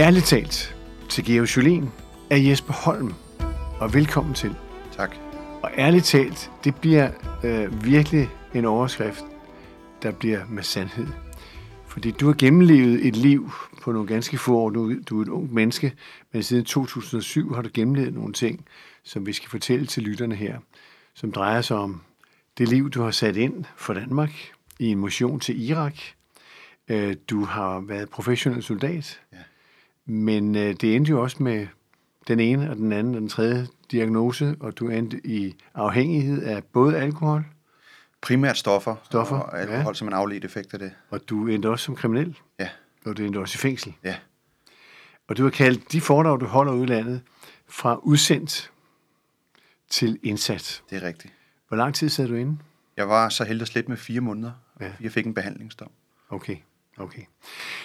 Ærligt talt til Geo Jolien er Jesper Holm, og velkommen til. Tak. Og ærligt talt, det bliver øh, virkelig en overskrift, der bliver med sandhed. Fordi du har gennemlevet et liv på nogle ganske få år. Du, du er et ung menneske, men siden 2007 har du gennemlevet nogle ting, som vi skal fortælle til lytterne her, som drejer sig om det liv, du har sat ind for Danmark i en motion til Irak. Øh, du har været professionel soldat, Ja. Men øh, det endte jo også med den ene og den anden og den tredje diagnose, og du endte i afhængighed af både alkohol, Primært stoffer, Stoffer, og alkohol ja. som en afledt effekt af det. og du endte også som kriminel, Ja, og du endte også i fængsel. ja. Og du har kaldt de foredrag, du holder ude i landet, fra udsendt til indsat. det er rigtigt. Hvor lang tid sad du inde? Jeg var så heldig at slippe med fire måneder. Ja. Jeg fik en behandlingsdom. Okay, okay.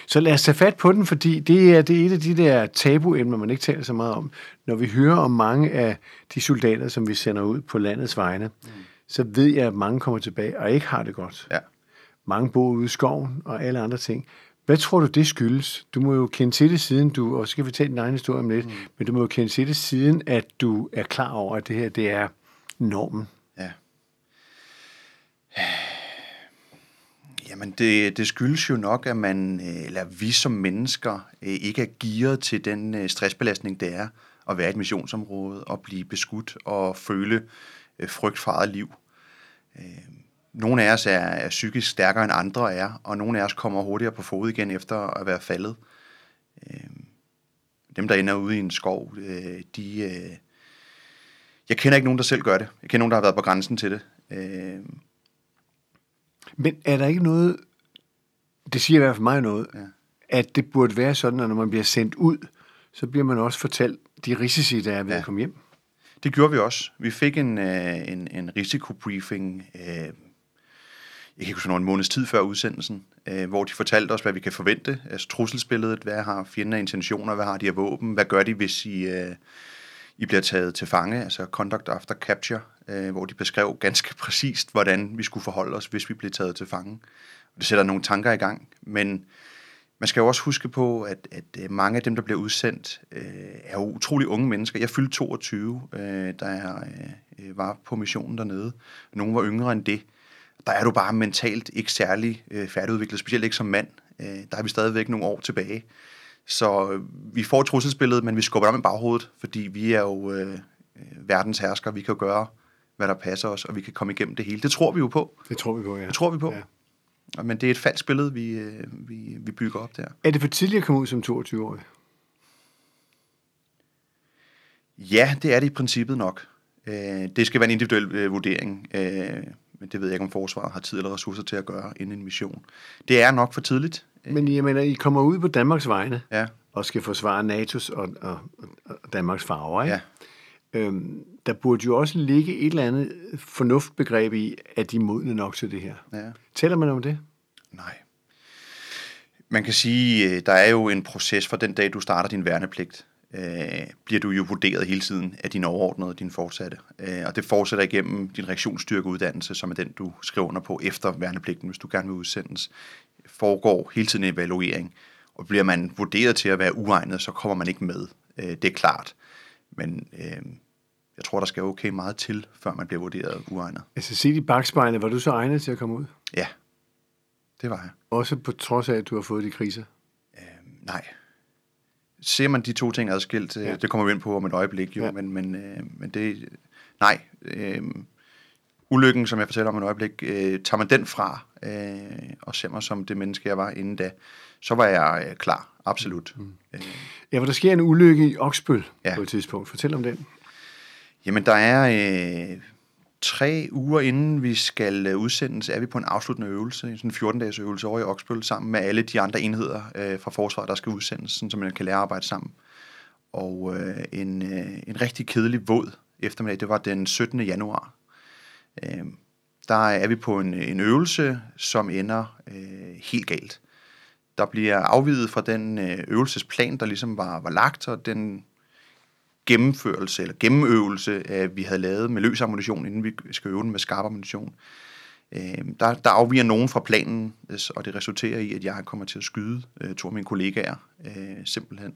Så lad os tage fat på den, fordi det er, det er et af de der tabuemner, man ikke taler så meget om. Når vi hører om mange af de soldater, som vi sender ud på landets vegne, mm. så ved jeg, at mange kommer tilbage og ikke har det godt. Ja. Mange bor ude i skoven og alle andre ting. Hvad tror du, det skyldes? Du må jo kende til det siden, du, og så skal vi tage din egen historie om lidt, mm. men du må jo kende til det siden, at du er klar over, at det her, det er normen. Ja. Jamen, det, det skyldes jo nok, at man, øh, eller vi som mennesker, øh, ikke er gearet til den øh, stressbelastning, det er at være i et missionsområde og blive beskudt og føle frygt for eget liv. Nogle af os er, er psykisk stærkere end andre er, og nogle af os kommer hurtigere på fod igen efter at være faldet. Dem, der ender ude i en skov, de... Jeg kender ikke nogen, der selv gør det. Jeg kender nogen, der har været på grænsen til det. Men er der ikke noget, det siger i hvert fald mig noget, ja. At det burde være sådan, at når man bliver sendt ud, så bliver man også fortalt de risici, der er ved ja. At komme hjem. Det gjorde vi også. Vi fik en, øh, en, en risikobriefing, øh, jeg kan huske, en måneds tid før udsendelsen, øh, hvor de fortalte os, hvad vi kan forvente. Altså trusselsbilledet, hvad har fjenden af intentioner, hvad har de af våben, hvad gør de, hvis I, øh, i bliver taget til fange, altså conduct after capture, øh, hvor de beskrev ganske præcist, hvordan vi skulle forholde os, hvis vi blev taget til fange. Og det sætter nogle tanker i gang, men man skal jo også huske på, at, at øh, mange af dem, der bliver udsendt, øh, er jo utrolig unge mennesker. Jeg fyldte 22, øh, da jeg øh, øh, var på missionen dernede. Nogle var yngre end det. Der er du bare mentalt ikke særlig øh, færdigudviklet, specielt ikke som mand. Øh, der er vi stadigvæk nogle år tilbage. Så øh, vi får et trusselsbillede, men vi skubber om i baghovedet, fordi vi er jo øh, verdens hersker. Vi kan gøre, hvad der passer os, og vi kan komme igennem det hele. Det tror vi jo på. Det tror vi på, ja. Det tror vi på. Ja. Men det er et falsk billede, vi, øh, vi, vi bygger op der. Er det for tidligt at komme ud som 22-årig? Ja, det er det i princippet nok. Øh, det skal være en individuel øh, vurdering, øh, men det ved jeg ikke, om forsvaret har tid eller ressourcer til at gøre inden en mission. Det er nok for tidligt. Men jeg mener, I kommer ud på Danmarks vegne Ja, og skal forsvare NATO's og, og, og Danmarks farver, ikke? ja. Øhm, der burde jo også ligge et eller andet fornuftbegreb i, at de er modne nok til det her. ja. Taler man om det? Nej. Man kan sige, øh, der er jo en proces fra den dag, du starter din værnepligt. Øh, bliver du jo vurderet hele tiden af dine overordnede og dine fortsatte. Øh, og det fortsætter igennem din reaktionsstyrkeuddannelse, som er den, du skriver under på efter værnepligten, hvis du gerne vil udsendes. Foregår hele tiden en evaluering. Og bliver man vurderet til at være uegnet, så kommer man ikke med. Øh, det er klart. Men øh, jeg tror, der skal okay meget til, før man bliver vurderet uegnet. Altså set i bagspejlet, var du så egnet til at komme ud? Ja, det var jeg. Også på trods af, at du har fået de kriser? Nej. Ser man de to ting adskilt, Ja. ja. det kommer vi ind på om et øjeblik jo, ja. men, men, øh, men det, nej. Øh, ulykken, som jeg fortæller om et øjeblik, øh, tager man den fra, øh, og ser mig som det menneske, jeg var inden da, så var jeg øh, klar, absolut. Mm. Øh, Ja, for der sker en ulykke i Oksbøl ja. Ja. på et tidspunkt. Fortæl om den. jamen, der er øh, tre uger inden vi skal øh, udsendes, er vi på en afsluttende øvelse, en sådan 14-dages øvelse over i Oksbøl, sammen med alle de andre enheder øh, fra forsvaret, der skal udsendes, sådan, så man kan lære at arbejde sammen. Og øh, en, øh, en rigtig kedelig våd eftermiddag, det var den 17. januar. Øh, der er vi på en, en øvelse, som ender øh, helt galt. Der bliver afvidet fra den øh, øvelsesplan, der ligesom var, var lagt, og den gennemførelse eller gennemøvelse, øh, vi havde lavet med løs ammunition, inden vi skal øve den med skarp ammunition, Øh, der, der afviger nogen fra planen, øh, og det resulterer i, at jeg kommer til at skyde øh, to af mine kollegaer, øh, simpelthen.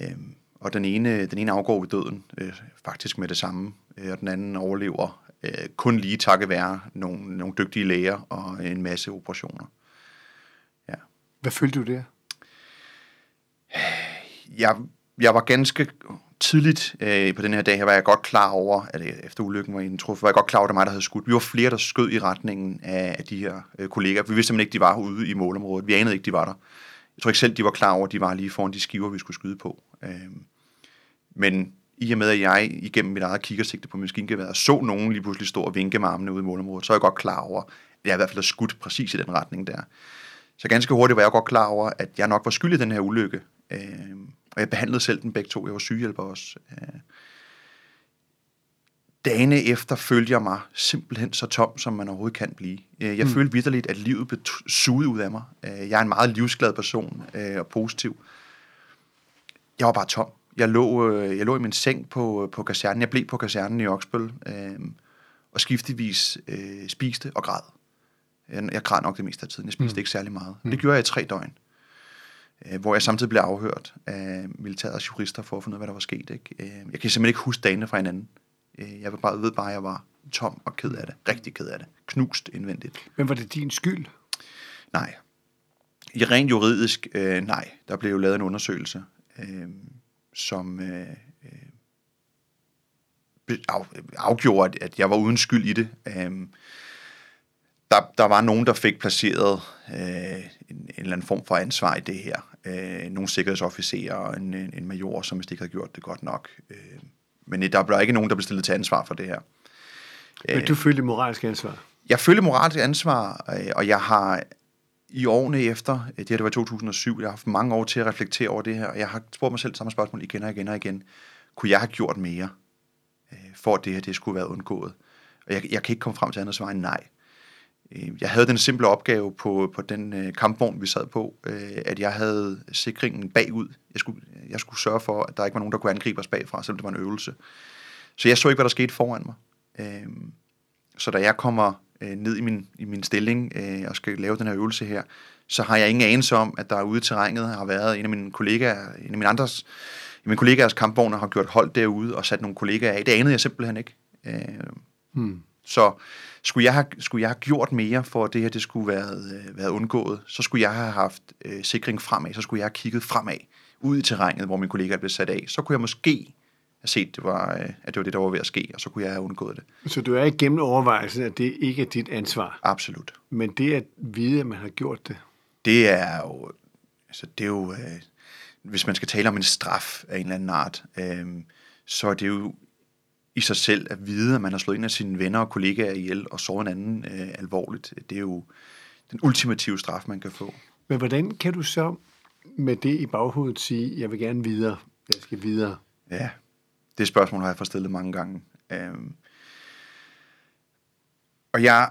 Øh, og den ene, den ene afgår ved døden, øh, faktisk med det samme, øh, og den anden overlever øh, kun lige takket være nogle, nogle dygtige læger og en masse operationer. Ja. Hvad følte du der? Jeg, jeg var ganske tidligt øh, på den her dag her, var jeg godt klar over, at øh, efter ulykken var indtruffet, var jeg godt klar over, at det var mig, der havde skudt. Vi var flere, der skød i retningen af, af de her øh, kolleger. Vi vidste simpelthen ikke, de var ude i målområdet. Vi anede ikke, de var der. Jeg tror ikke selv, de var klar over, at de var lige foran de skiver, vi skulle skyde på. Øh, men i og med, at jeg igennem mit eget kikkersigte på maskingeværet så nogen lige pludselig stå og vinke med armene ude i målområdet, så er jeg godt klar over, at jeg i hvert fald har skudt præcis i den retning der. Så ganske hurtigt var jeg godt klar over, at jeg nok var skyldig i den her ulykke. Øh, og jeg behandlede selv den begge to. Jeg var sygehjælper også. Øh, dagene efter følte jeg mig simpelthen så tom, som man overhovedet kan blive. Øh, jeg mm. følte vidderligt, at livet blev suget ud af mig. Øh, jeg er en meget livsglad person øh, og positiv. Jeg var bare tom. Jeg lå, jeg lå i min seng på, på kasernen. Jeg blev på kasernen i Oksbøl øh, og skiftevis øh, spiste og græd. Jeg, jeg græd nok det meste af tiden. Jeg spiste mm. ikke særlig meget. Mm. Det gjorde jeg i tre døgn øh, hvor jeg samtidig blev afhørt af militærets jurister for at finde ud af, hvad der var sket. Ikke? Øh, jeg kan simpelthen ikke huske dagene fra hinanden. Øh, jeg bare, ved bare, at jeg var tom og ked af det. Rigtig ked af det. Knust indvendigt. Men var det din skyld? Nej. I rent juridisk, øh, nej. Der blev jo lavet en undersøgelse, øh, som øh, øh af, afgjorde, at jeg var uden skyld i det. Øh, der, der var nogen, der fik placeret øh, en, en eller anden form for ansvar i det her. Øh, nogle sikkerhedsofficerer og en, en major, som ikke havde gjort det godt nok. Øh, men der blev ikke nogen, der blev stillet til ansvar for det her. Men du følte moralsk ansvar? Jeg følte moralsk ansvar, øh, og jeg har i årene efter, øh, det her det var 2007, jeg har haft mange år til at reflektere over det her, og jeg har spurgt mig selv samme spørgsmål igen og igen og igen. Kunne jeg have gjort mere, øh, for at det her det skulle være undgået? Og jeg, jeg kan ikke komme frem til andet svar end nej. Øh, jeg havde den simple opgave på, på den kampvogn, vi sad på, at jeg havde sikringen bagud. Jeg skulle, jeg skulle sørge for, at der ikke var nogen, der kunne angribe os bagfra, selvom det var en øvelse. Så jeg så ikke, hvad der skete foran mig. Så da jeg kommer øh, ned i min, i min stilling øh, og skal lave den her øvelse her, så har jeg ingen anelse om, at der ude i terrænet har været en af mine kollegaer, en af mine andres, mine kollegaers kampvogne har gjort hold derude og sat nogle kollegaer af. Det anede jeg simpelthen ikke. Øh, hmm. Så skulle jeg, have, skulle jeg have gjort mere for, at det her det skulle være øh, været undgået, så skulle jeg have haft øh, sikring fremad, så skulle jeg have kigget fremad, ud i terrænet, hvor min kollega blev sat af. Så kunne jeg måske have set, det var, øh, at det var det, der var ved at ske, og så kunne jeg have undgået det. Så du er igennem overvejelsen, at det ikke er dit ansvar? Absolut. Men det at vide, at man har gjort det? Det er jo... Altså, det er jo... Øh, hvis man skal tale om en straf af en eller anden art, øh, så er det jo i sig selv at vide, at man har slået en af sine venner og kollegaer ihjel og såret en anden øh, alvorligt. Det er jo den ultimative straf, man kan få. Men hvordan kan du så med det i baghovedet sige, jeg vil gerne videre, jeg skal videre? Ja, det spørgsmål har jeg fået stillet mange gange. Øhm, og jeg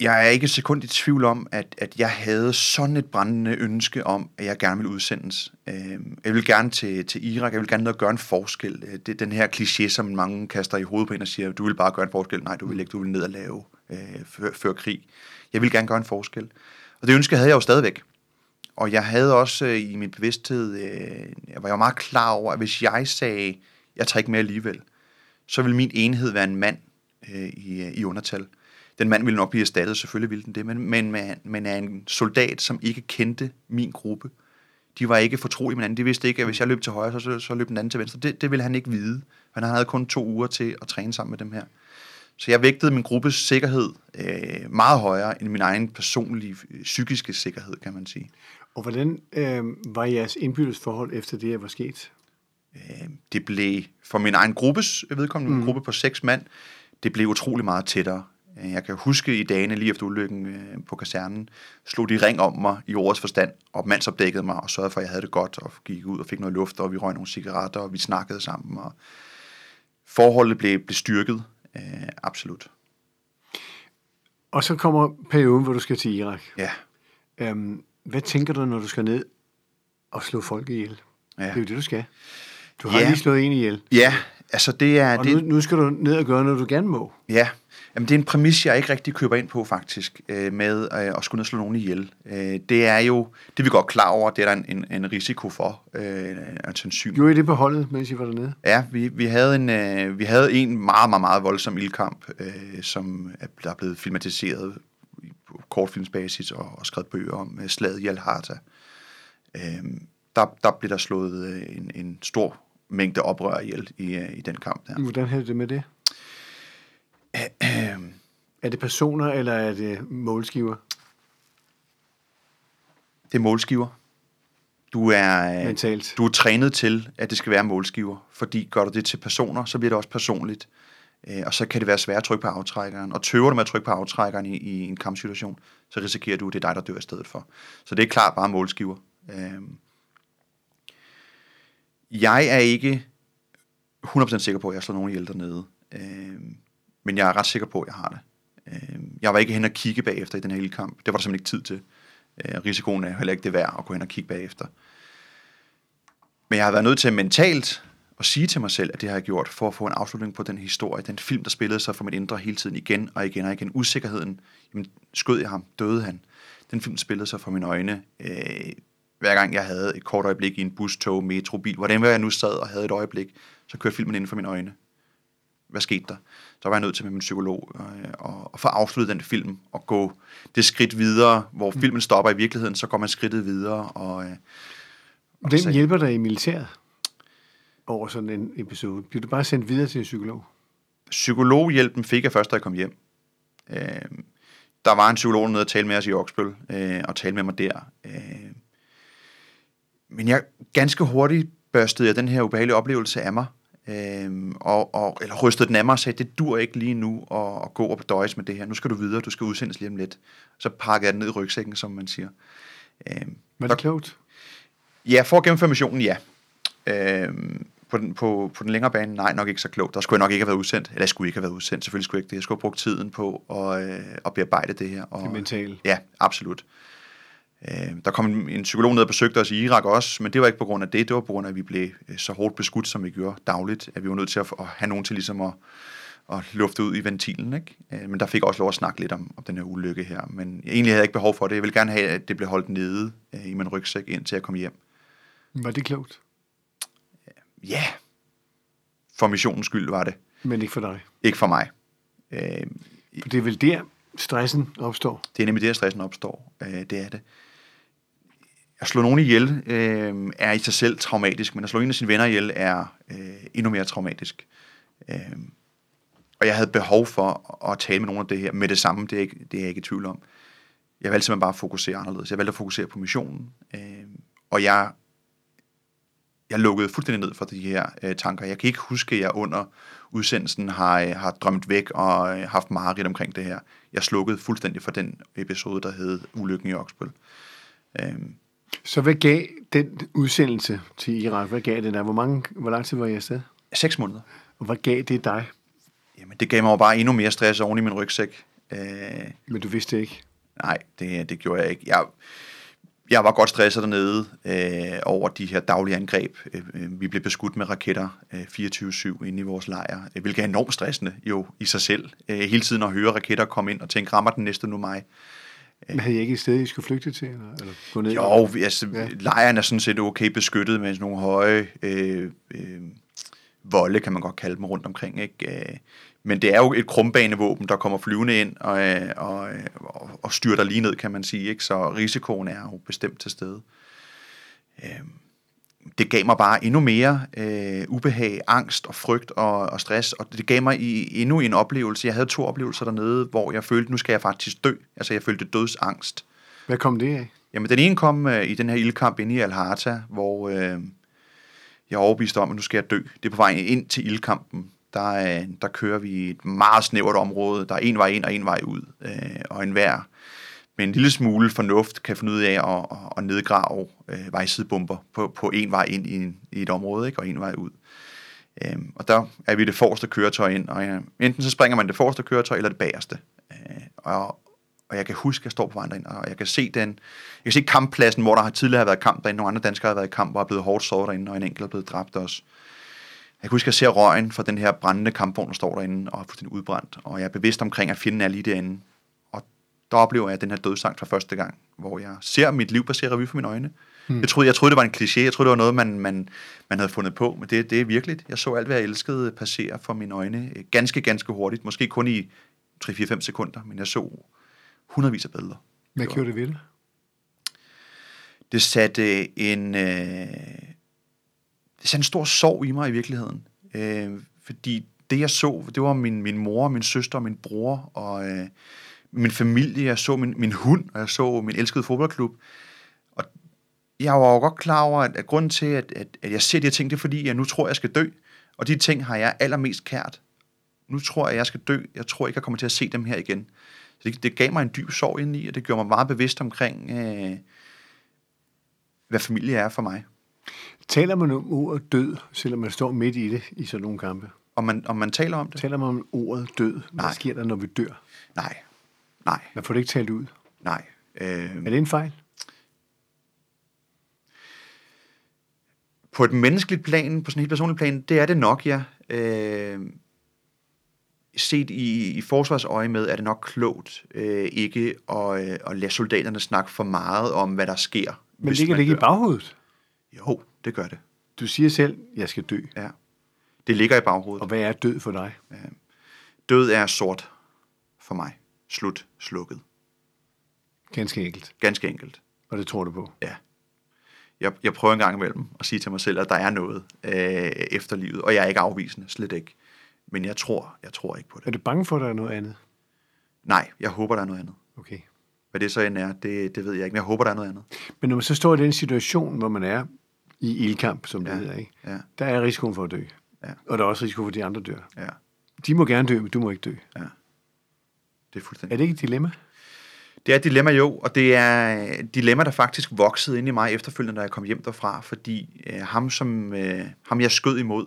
jeg er ikke et sekund i tvivl om, at, at jeg havde sådan et brændende ønske om, at jeg gerne ville udsendes. Øh, jeg vil gerne til, til Irak, jeg vil gerne ned og gøre en forskel. Øh, det er den her kliché, som mange kaster i hovedet på en og siger, du vil bare gøre en forskel. Nej, du vil ikke, du vil ned og lave øh, før, før krig. Jeg vil gerne gøre en forskel. Og det ønske havde jeg jo stadigvæk. Og jeg havde også øh, i min bevidsthed, øh, jeg var jo meget klar over, at hvis jeg sagde, jeg tager ikke med alligevel, så vil min enhed være en mand øh, i, øh, i undertal. Den mand ville nok blive erstattet, selvfølgelig ville den det, men, men, men er en soldat, som ikke kendte min gruppe. De var ikke fortrolige med hinanden. De vidste ikke, at hvis jeg løb til højre, så, så løb den anden til venstre. Det, det ville han ikke vide. Han havde kun to uger til at træne sammen med dem her. Så jeg vægtede min gruppes sikkerhed øh, meget højere end min egen personlige øh, psykiske sikkerhed, kan man sige. Og hvordan øh, var jeres indbyrdes forhold efter det, der var sket? Øh, det blev, for min egen gruppes vedkommende, mm. en gruppe på seks mand, det blev utrolig meget tættere. Øh, jeg kan huske i dagene lige efter ulykken øh, på kasernen, slog de ring om mig i ordets forstand, og mandsopdækkede mig og sørgede for, at jeg havde det godt, og gik ud og fik noget luft, og vi røg nogle cigaretter, og vi snakkede sammen, og forholdet blev, blev styrket, øh, absolut. Og så kommer perioden, hvor du skal til Irak. Ja. Øhm, hvad tænker du, når du skal ned og slå folk ihjel? Ja. Det er jo det, du skal. Du har ja. lige slået en ihjel. Ja, altså det er... Og det... Nu, nu skal du ned og gøre noget, du gerne må. Ja, Jamen, det er en præmis, jeg ikke rigtig køber ind på, faktisk, øh, med øh, at skulle ned og slå nogen ihjel. Øh, det er jo, det er vi godt klar over, det er der en, en, en risiko for, øh, en sandsynlig. Gjorde I det på holdet, mens I var dernede? Ja, vi, vi, havde en, øh, vi havde en meget, meget, meget voldsom ildkamp, øh, som er, der er blevet filmatiseret kortfilmsbasis og, og skrevet bøger om øh, slaget i Al-Harta. Øh, der, der blev der slået øh, en, en stor mængde oprør ihjel i, øh, i den kamp der. Hvordan havde det med det? er det personer, eller er det målskiver? Det er målskiver. Du er, øh, Mentalt. du er trænet til, at det skal være målskiver. Fordi gør du det til personer, så bliver det også personligt. Øh, Øh, og så kan det være svært at trykke på aftrækkeren. Og tøver du med at trykke på aftrækkeren i, i en kampsituation, så risikerer du, at det er dig, der dør i stedet for. Så det er klart bare målskiver. Øh, jeg er ikke 100% sikker på, at jeg slår nogen ihjel dernede. Øh, men jeg er ret sikker på, at jeg har det. Øh, jeg var ikke hen og kigge bagefter i den her hele kamp. Det var der simpelthen ikke tid til. Øh, risikoen er heller ikke det værd at gå hen og kigge bagefter. Men jeg har været nødt til mentalt at sige til mig selv, at det har jeg gjort, for at få en afslutning på den historie, den film, der spillede sig for mit indre hele tiden igen og igen og igen. Usikkerheden, jamen skød jeg ham, døde han. Den film spillede sig for mine øjne, øh, hver gang jeg havde et kort øjeblik i en bus, tog, metro, bil, hvordan jeg nu sad og havde et øjeblik, så kørte filmen inden for mine øjne. Hvad skete der? Så var jeg nødt til med min psykolog øh, og, og få afsluttet den film og gå det skridt videre, hvor mm. filmen stopper i virkeligheden, så går man skridtet videre. Og, øh, og Hvem hjælper dig i militæret over sådan en episode? Bliver du bare sendt videre til en psykolog? Psykologhjælpen fik jeg først, da jeg kom hjem. Øh, der var en psykolog nede og tale med os i Oksbøl, øh, og tale med mig der. Øh, men jeg ganske hurtigt børstede jeg den her ubehagelige oplevelse af mig, øh, og, og, eller rystede den af mig og sagde, det dur ikke lige nu at, at gå og døjes med det her. Nu skal du videre, du skal udsendes lige om lidt. Så pakkede jeg den ned i rygsækken, som man siger. Øh, var det klogt? Ja, for at gennemføre missionen, ja. Øh, på den, på, på den længere bane, nej, nok ikke så klogt. Der skulle jeg nok ikke have været udsendt. Eller jeg skulle ikke have været udsendt. Selvfølgelig skulle jeg ikke det. Jeg skulle have brugt tiden på at, øh, at bearbejde det her. Og, det mentale. Ja, absolut. Øh, der kom en, en psykolog ned og besøgte os i Irak også, men det var ikke på grund af det. Det var på grund af, at vi blev øh, så hårdt beskudt, som vi gjorde dagligt, at vi var nødt til at, at have nogen til ligesom at, at lufte ud i ventilen. Ikke? Øh, men der fik jeg også lov at snakke lidt om, om den her ulykke her. Men egentlig havde jeg ikke behov for det. Jeg ville gerne have, at det blev holdt nede øh, i min rygsæk, indtil jeg kom hjem. Var det klogt? Ja, for missionens skyld var det. Men ikke for dig? Ikke for mig. Øh, for det er vel der, stressen opstår? Det er nemlig der, stressen opstår. Øh, det er det. At slå nogen ihjel øh, er i sig selv traumatisk, men at slå en af sine venner ihjel er øh, endnu mere traumatisk. Øh, og jeg havde behov for at tale med nogen af det her med det samme, det er, ikke, det er jeg ikke i tvivl om. Jeg valgte simpelthen bare at fokusere anderledes. Jeg valgte at fokusere på missionen, øh, og jeg jeg lukkede fuldstændig ned for de her øh, tanker. Jeg kan ikke huske, at jeg under udsendelsen har, øh, har drømt væk og øh, haft mareridt omkring det her. Jeg slukkede fuldstændig for den episode, der hed Ulykken i Oksbøl. Øhm. Så hvad gav den udsendelse til Irak? Hvad gav det der? Hvor, mange, hvor lang tid var jeg afsted? Seks måneder. Og hvad gav det dig? Jamen, det gav mig bare endnu mere stress oven i min rygsæk. Øh, Men du vidste ikke? Nej, det, det gjorde jeg ikke. Jeg, jeg var godt stresset dernede øh, over de her daglige angreb. Øh, øh vi blev beskudt med raketter øh, 24-7 inde i vores lejr, øh, hvilket er enormt stressende jo i sig selv. Øh, hele tiden at høre raketter komme ind og tænke, rammer den næste nu mig? Men havde I ikke et sted, I skulle flygte til? Eller, eller gå ned? Jo, altså, ja. lejren er sådan set okay beskyttet med sådan nogle høje øh, øh, volde, kan man godt kalde dem rundt omkring. Ikke? Men det er jo et krumbanevåben, der kommer flyvende ind og, øh, og, øh, og, og styrter lige ned, kan man sige. Ikke? Så risikoen er jo bestemt til stede. Øh, det gav mig bare endnu mere øh, ubehag, angst og frygt og, og stress, og det gav mig i, endnu en oplevelse. Jeg havde to oplevelser dernede, hvor jeg følte, nu skal jeg faktisk dø. Altså jeg følte dødsangst. Hvad kom det af? Jamen den ene kom øh, i den her ildkamp inde i Al-Harta, hvor øh, jeg overbeviste om, at nu skal jeg dø. Det er på vej ind til ildkampen, der, øh, der kører vi et meget snævert område. Der er en vej ind og en vej ud, øh, og enhver med en lille smule fornuft kan finde ud af at, at, at nedgrave øh, vejsidebomber på, på en vej ind i, en, i et område, ikke? og en vej ud. Øh, og der er vi det forreste køretøj ind, og ja, enten så springer man det forreste køretøj, eller det bagerste. Øh, og, og jeg kan huske, at jeg står på vejen derind, og jeg kan se den, jeg kan se kamppladsen, hvor der har tidligere har været kamp derinde, nogle andre danskere har været i kamp, og er blevet hårdt såret derinde, og en enkelt er blevet dræbt også. Jeg kan huske, at jeg ser røgen fra den her brændende kampvogn, der står derinde og er fuldstændig udbrændt. Og jeg er bevidst omkring, at fjenden er lige derinde. Og der oplever jeg den her dødsang for første gang, hvor jeg ser mit liv passere revy for mine øjne. Hmm. Jeg, troede, jeg troede, det var en kliché. Jeg troede, det var noget, man, man, man havde fundet på. Men det, det er virkeligt. Jeg så alt, hvad jeg elskede, passere for mine øjne. øh, Ganske, ganske hurtigt. Måske kun i 3-4-5 sekunder. Men jeg så hundredvis af billeder. Hvad gjorde det ved det? det satte en, øh, det satte en stor sorg i mig i virkeligheden. Øh, fordi det, jeg så, det var min, min mor, min søster, min bror og øh, min familie. Jeg så min, min hund, og jeg så min elskede fodboldklub. Og jeg var jo godt klar over, at, at grunden til, at, at, at jeg ser de her ting, det er fordi, jeg nu tror, jeg skal dø. Og de ting har jeg allermest kært. Nu tror jeg, jeg skal dø. Jeg tror ikke, jeg kommer til at se dem her igen. Så det, det gav mig en dyb sorg indeni, og det gjorde mig meget bevidst omkring... Øh, hvad familie er for mig. Taler man om ordet død, selvom man står midt i det i sådan nogle kampe? Om man, om man taler om det? Taler man om ordet død? Hvad Nej. sker der, når vi dør? Nej. Nej. Man får det ikke talt ud. Nej. Øh, Er det en fejl? på et menneskeligt plan, på sådan et helt personligt plan, det er det nok, ja. Øh, set i, i forsvarsøje med, er det nok klogt øh, ikke at, øh, at lade soldaterne snakke for meget om, hvad der sker. Men ligger det ikke i baghovedet? Jo, det gør det. Du siger selv, jeg skal dø. Ja. Det ligger i baghovedet. Og hvad er død for dig? Død er sort for mig. Slut. Slukket. Ganske enkelt. Ganske enkelt. Og det tror du på. Ja. Jeg, jeg prøver en gang imellem at sige til mig selv, at der er noget øh, efter livet, og jeg er ikke afvisende, slet ikke. Men jeg tror, jeg tror ikke på Er det. du bange for, at der er noget andet? Nej, jeg håber, der er noget andet. Okay. Hvad det så end er, det, det ved jeg ikke, men jeg håber, der er noget andet. Men når man så står i den situation, hvor man er i ildkamp, som det Ja. hedder, ikke? Ja, der er risikoen for at dø. Ja. Og der er også risiko for, at de andre dør. ja, De må gerne dø, men du må ikke dø. det er fuldstændig. Er det ikke et dilemma? Det er et dilemma jo, og det er et dilemma, der faktisk voksede ind i mig efterfølgende, da jeg kom hjem derfra, fordi øh, ham, som, øh, ham jeg skød imod,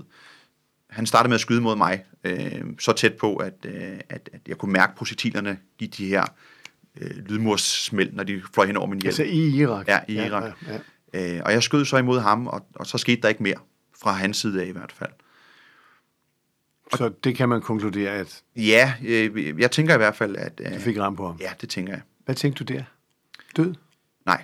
han startede med at skyde mod mig, øh, så tæt på, at, øh, at, at jeg kunne mærke projektilerne i de her øh, lydmurssmæld, når de fløj hen over min hjelm. Altså i Irak? Ja, i Irak. Ja, ja. Øh, og jeg skød så imod ham, og, og så skete der ikke mere, fra hans side af i hvert fald. Så det kan man konkludere, at Ja, øh, jeg tænker i hvert fald, at... Øh, du fik ram på ham. ja, det tænker jeg. Hvad tænkte du der? Død? Nej,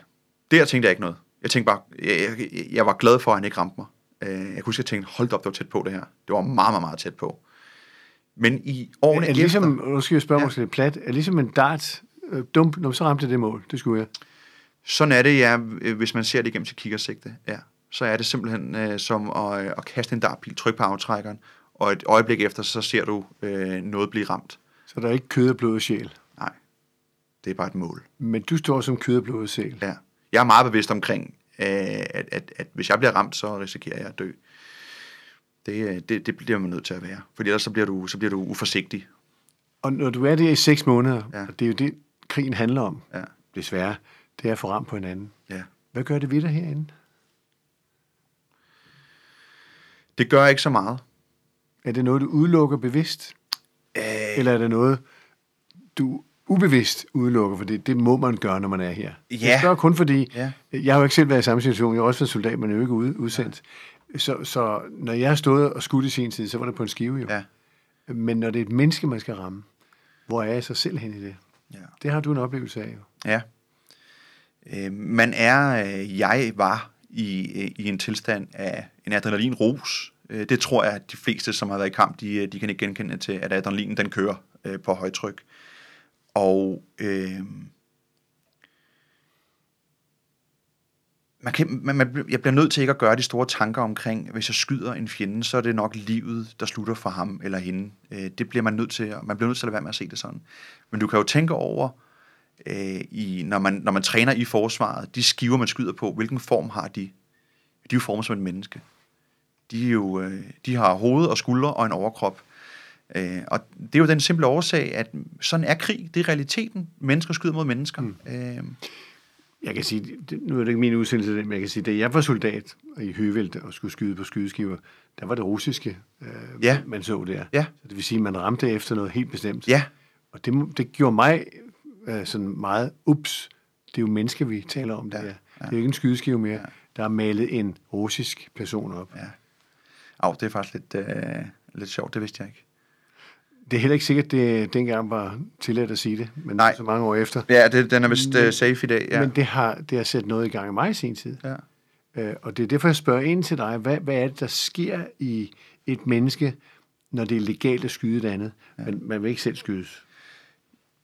der tænkte jeg ikke noget. Jeg tænkte bare, jeg, jeg, jeg var glad for, at han ikke ramte mig. Øh, Jeg kunne jeg tænkte, hold op, det var tæt på det her. Det var meget, meget, meget tæt på. Men i årene Er det ligesom, efter, nu skal jeg spørge Ja. måske lidt plat, er ligesom en dart, øh, dump, når så ramte det mål, det skulle jeg. Sådan er det, ja, øh, hvis man ser det igennem sit kikkersigte. Ja. Så er det simpelthen øh, som at, øh, at kaste en dartpil, trykke på aftrækkeren, og et øjeblik efter, så ser du øh, noget blive ramt. Så der er ikke kød og blod og sjæl. Nej, det er bare et mål. Men du står som kød og blod og sjæl. Ja. Jeg er meget bevidst omkring, øh, at, at, at hvis jeg bliver ramt, så risikerer jeg at dø. Det, øh, det, det bliver man nødt til at være. Fordi ellers så bliver du, så bliver du uforsigtig. Og når du er der i seks måneder, ja. og det er jo det, krigen handler om, Ja. desværre, det er at få ram på hinanden. Ja. Hvad gør det ved dig herinde? Det gør ikke så meget. Er det noget, du udelukker bevidst? Øh, Eller er det noget, du ubevidst udelukker? For det, må man gøre, når man er her. Ja. Jeg spørger kun fordi, Ja. jeg har jo ikke selv været i samme situation. Jeg har også været soldat, men jeg er jo ikke ude, udsendt. Så, så når jeg har stået og skudt i sin tid, så var det på en skive jo. ja. Men når det er et menneske, man skal ramme, hvor er jeg så selv hen i det? Ja. Det har du en oplevelse af jo. ja. Øh, man er, øh, jeg var i, øh, i en tilstand af en adrenalinrus. Øh, det tror jeg, at de fleste, som har været i kamp, de, øh, de kan ikke genkende til, at adrenalinen den kører øh, på højtryk. Og øh, man kan, man, man, jeg bliver nødt til ikke at gøre de store tanker omkring, hvis jeg skyder en fjende, så er det nok livet, der slutter for ham eller hende. Øh, det bliver man nødt til, man bliver nødt til at lade være med at se det sådan. Men du kan jo tænke over, øh, i, når, man, når man træner i forsvaret, de skiver, man skyder på, hvilken form har de? De er jo formet som et menneske. De, er jo, øh, de har hoved og skuldre og en overkrop. Øh, og det er jo den simple årsag, at sådan er krig. Det er realiteten. Mennesker skyder mod mennesker. Mm. Øh, Jeg kan sige, det, nu er det ikke min udsendelse, men jeg kan sige, da jeg var soldat i Høvelte og skulle skyde på skydeskiver, der var det russiske, øh, Ja. man så der. Ja. Så det vil sige, at man ramte efter noget helt bestemt. ja, Og det, det gjorde mig øh, sådan meget, ups, det er jo mennesker, vi taler om det Ja, ja. Det er jo ikke en skydeskive mere. Der er malet en russisk person op. Ja. Au, det er faktisk lidt, øh, lidt sjovt, det vidste jeg ikke. Det er heller ikke sikkert, det dengang var tilladt at sige det, men Nej. så mange år efter. Ja, det, den er vist Men- øh, safe i dag, ja. Men det har, det har sat noget i gang i mig i sin tid. ja. Øh, og det er derfor, jeg spørger ind til dig. Hvad, hvad er det, der sker i et menneske, når det er legalt at skyde et andet, ja. men man vil ikke selv skydes?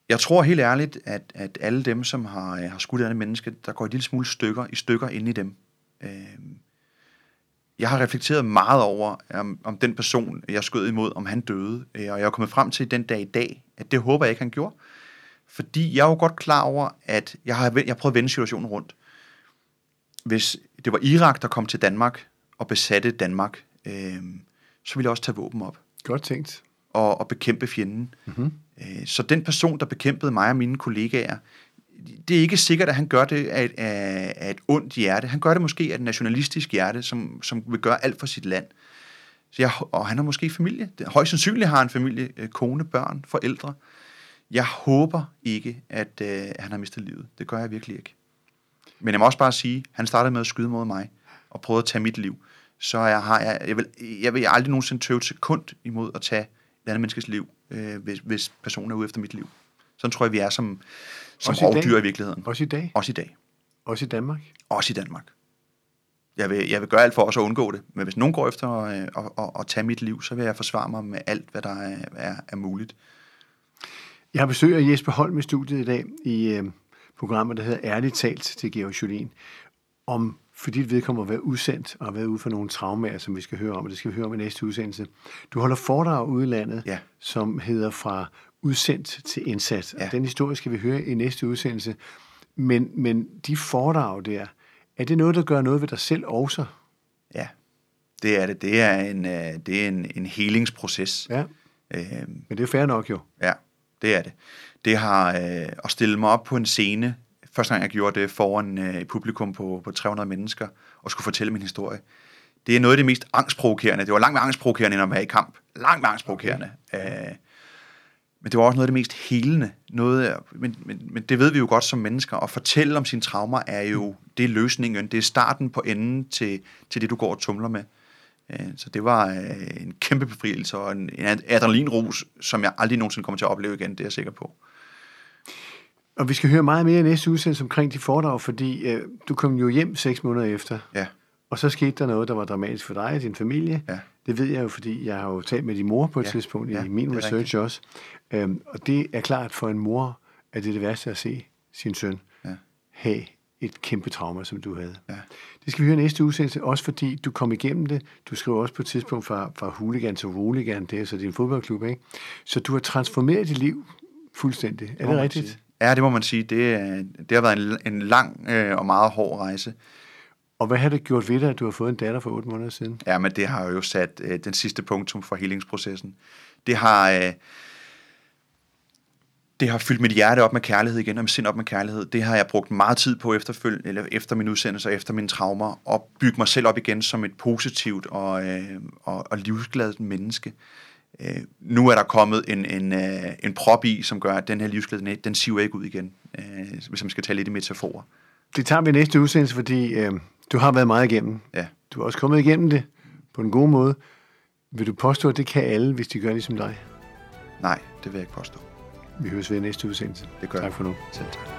Jeg tror helt ærligt, at, at alle dem, som har, øh, har skudt et andet menneske, der går et lille smule stykker, i stykker inde i dem. Øh, jeg har reflekteret meget over, om, om den person, jeg skød imod, om han døde. Øh, og jeg er kommet frem til den dag i dag, at det håber jeg ikke, han gjorde. Fordi jeg er jo godt klar over, at jeg har, jeg har prøvet at vende situationen rundt. Hvis det var Irak, der kom til Danmark og besatte Danmark, øh, så ville jeg også tage våben op Godt tænkt. og, og bekæmpe fjenden. Mm-hmm. Øh, så den person, der bekæmpede mig og mine kollegaer, det er ikke sikkert, at han gør det af et, af, et ondt hjerte. Han gør det måske af et nationalistisk hjerte, som, som vil gøre alt for sit land. Så jeg, og han har måske familie. Det- Højst sandsynligt har han familie, øh, kone, børn, forældre. Jeg håber ikke, at øh, han har mistet livet. Det gør jeg virkelig ikke. Men jeg må også bare sige, at han startede med at skyde mod mig og prøvede at tage mit liv. Så jeg, har, jeg, jeg, vil, jeg vil aldrig nogensinde tøve et sekund imod at tage et andet menneskes liv, øh, hvis, hvis personen er ude efter mit liv. Sådan tror jeg, vi er som, som Også i dag? rovdyr i virkeligheden. Også i dag. Også i dag. Også i Danmark. Også i Danmark. Jeg vil, jeg vil gøre alt for også at undgå det. Men hvis nogen går efter øh, at, at, at, at tage mit liv, så vil jeg forsvare mig med alt, hvad der er, er, er muligt. Jeg har besøg af Jesper Holm i studiet i dag i øh, programmet, der hedder Ærligt talt til Georg Jolien, om for dit vedkommende at være udsendt og været ude for nogle traumer, som vi skal høre om, og det skal vi høre om i næste udsendelse. Du holder foredrag ude i landet, Ja. som hedder Fra udsendt til indsat. Ja. Og den historie skal vi høre i næste udsendelse. Men, men de foredrag der, er det noget, der gør noget ved dig selv også? Ja, det er det. Det er en, øh, det er en, en helingsproces. Ja, Øh, men det er fair nok jo. Ja, det er det. Det har øh, at stille mig op på en scene, første gang jeg gjorde det foran øh, et publikum på, på 300 mennesker, og skulle fortælle min historie. Det er noget af det mest angstprovokerende. Det var langt mere angstprovokerende, end at være i kamp. Langt mere angstprovokerende. Øh, men det var også noget af det mest helende. Noget, men, men, men det ved vi jo godt som mennesker. At fortælle om sine traumer er jo, det er løsningen. Det er starten på enden til, til det, du går og tumler med. Øh, Så det var øh, en kæmpe befrielse og en, en adrenalinrus, som jeg aldrig nogensinde kommer til at opleve igen, det er jeg sikker på. Og vi skal høre meget mere i næste udsendelse omkring de foredrag, fordi øh, du kom jo hjem seks måneder efter, Ja, og så skete der noget, der var dramatisk for dig og din familie. Ja. Det ved jeg jo, fordi jeg har jo talt med din mor på et Ja, tidspunkt ja, i min research rigtigt. også. Øhm, og det er klart for en mor, at det er det værste at se sin søn Ja. have et kæmpe trauma, som du havde. Ja. Det skal vi høre næste udsendelse, også fordi du kom igennem det. Du skriver også på et tidspunkt fra, fra hooligan til roligan, det er så din fodboldklub, ikke? Så du har transformeret dit liv fuldstændig. Er det rigtigt? sige. Ja, det må man sige. Det, er- det har været en, en lang øh, og meget hård rejse. Og hvad har det gjort ved dig, at du har fået en datter for otte måneder siden? Ja, men det har jo sat øh, den sidste punktum for helingsprocessen. Det har, øh, det har fyldt mit hjerte op med kærlighed igen, og mit sind op med kærlighed. Det har jeg brugt meget tid på efterfølg, eller efter min udsendelse og efter mine traumer, og bygge mig selv op igen som et positivt og, øh, og, og livsglad menneske. Øh, nu er der kommet en, en, øh, en prop i, som gør, at den her livsglæde, den siver ikke ud igen, øh, hvis man skal tale lidt i metaforer. Det tager vi næste udsendelse, fordi øh, du har været meget igennem. Ja. Du er også kommet igennem det på en god måde. Vil du påstå, at det kan alle, hvis de gør ligesom dig? Nej, det vil jeg ikke påstå. Vi høres ved næste udsendelse. Det gør Tak for nu. Selv tak.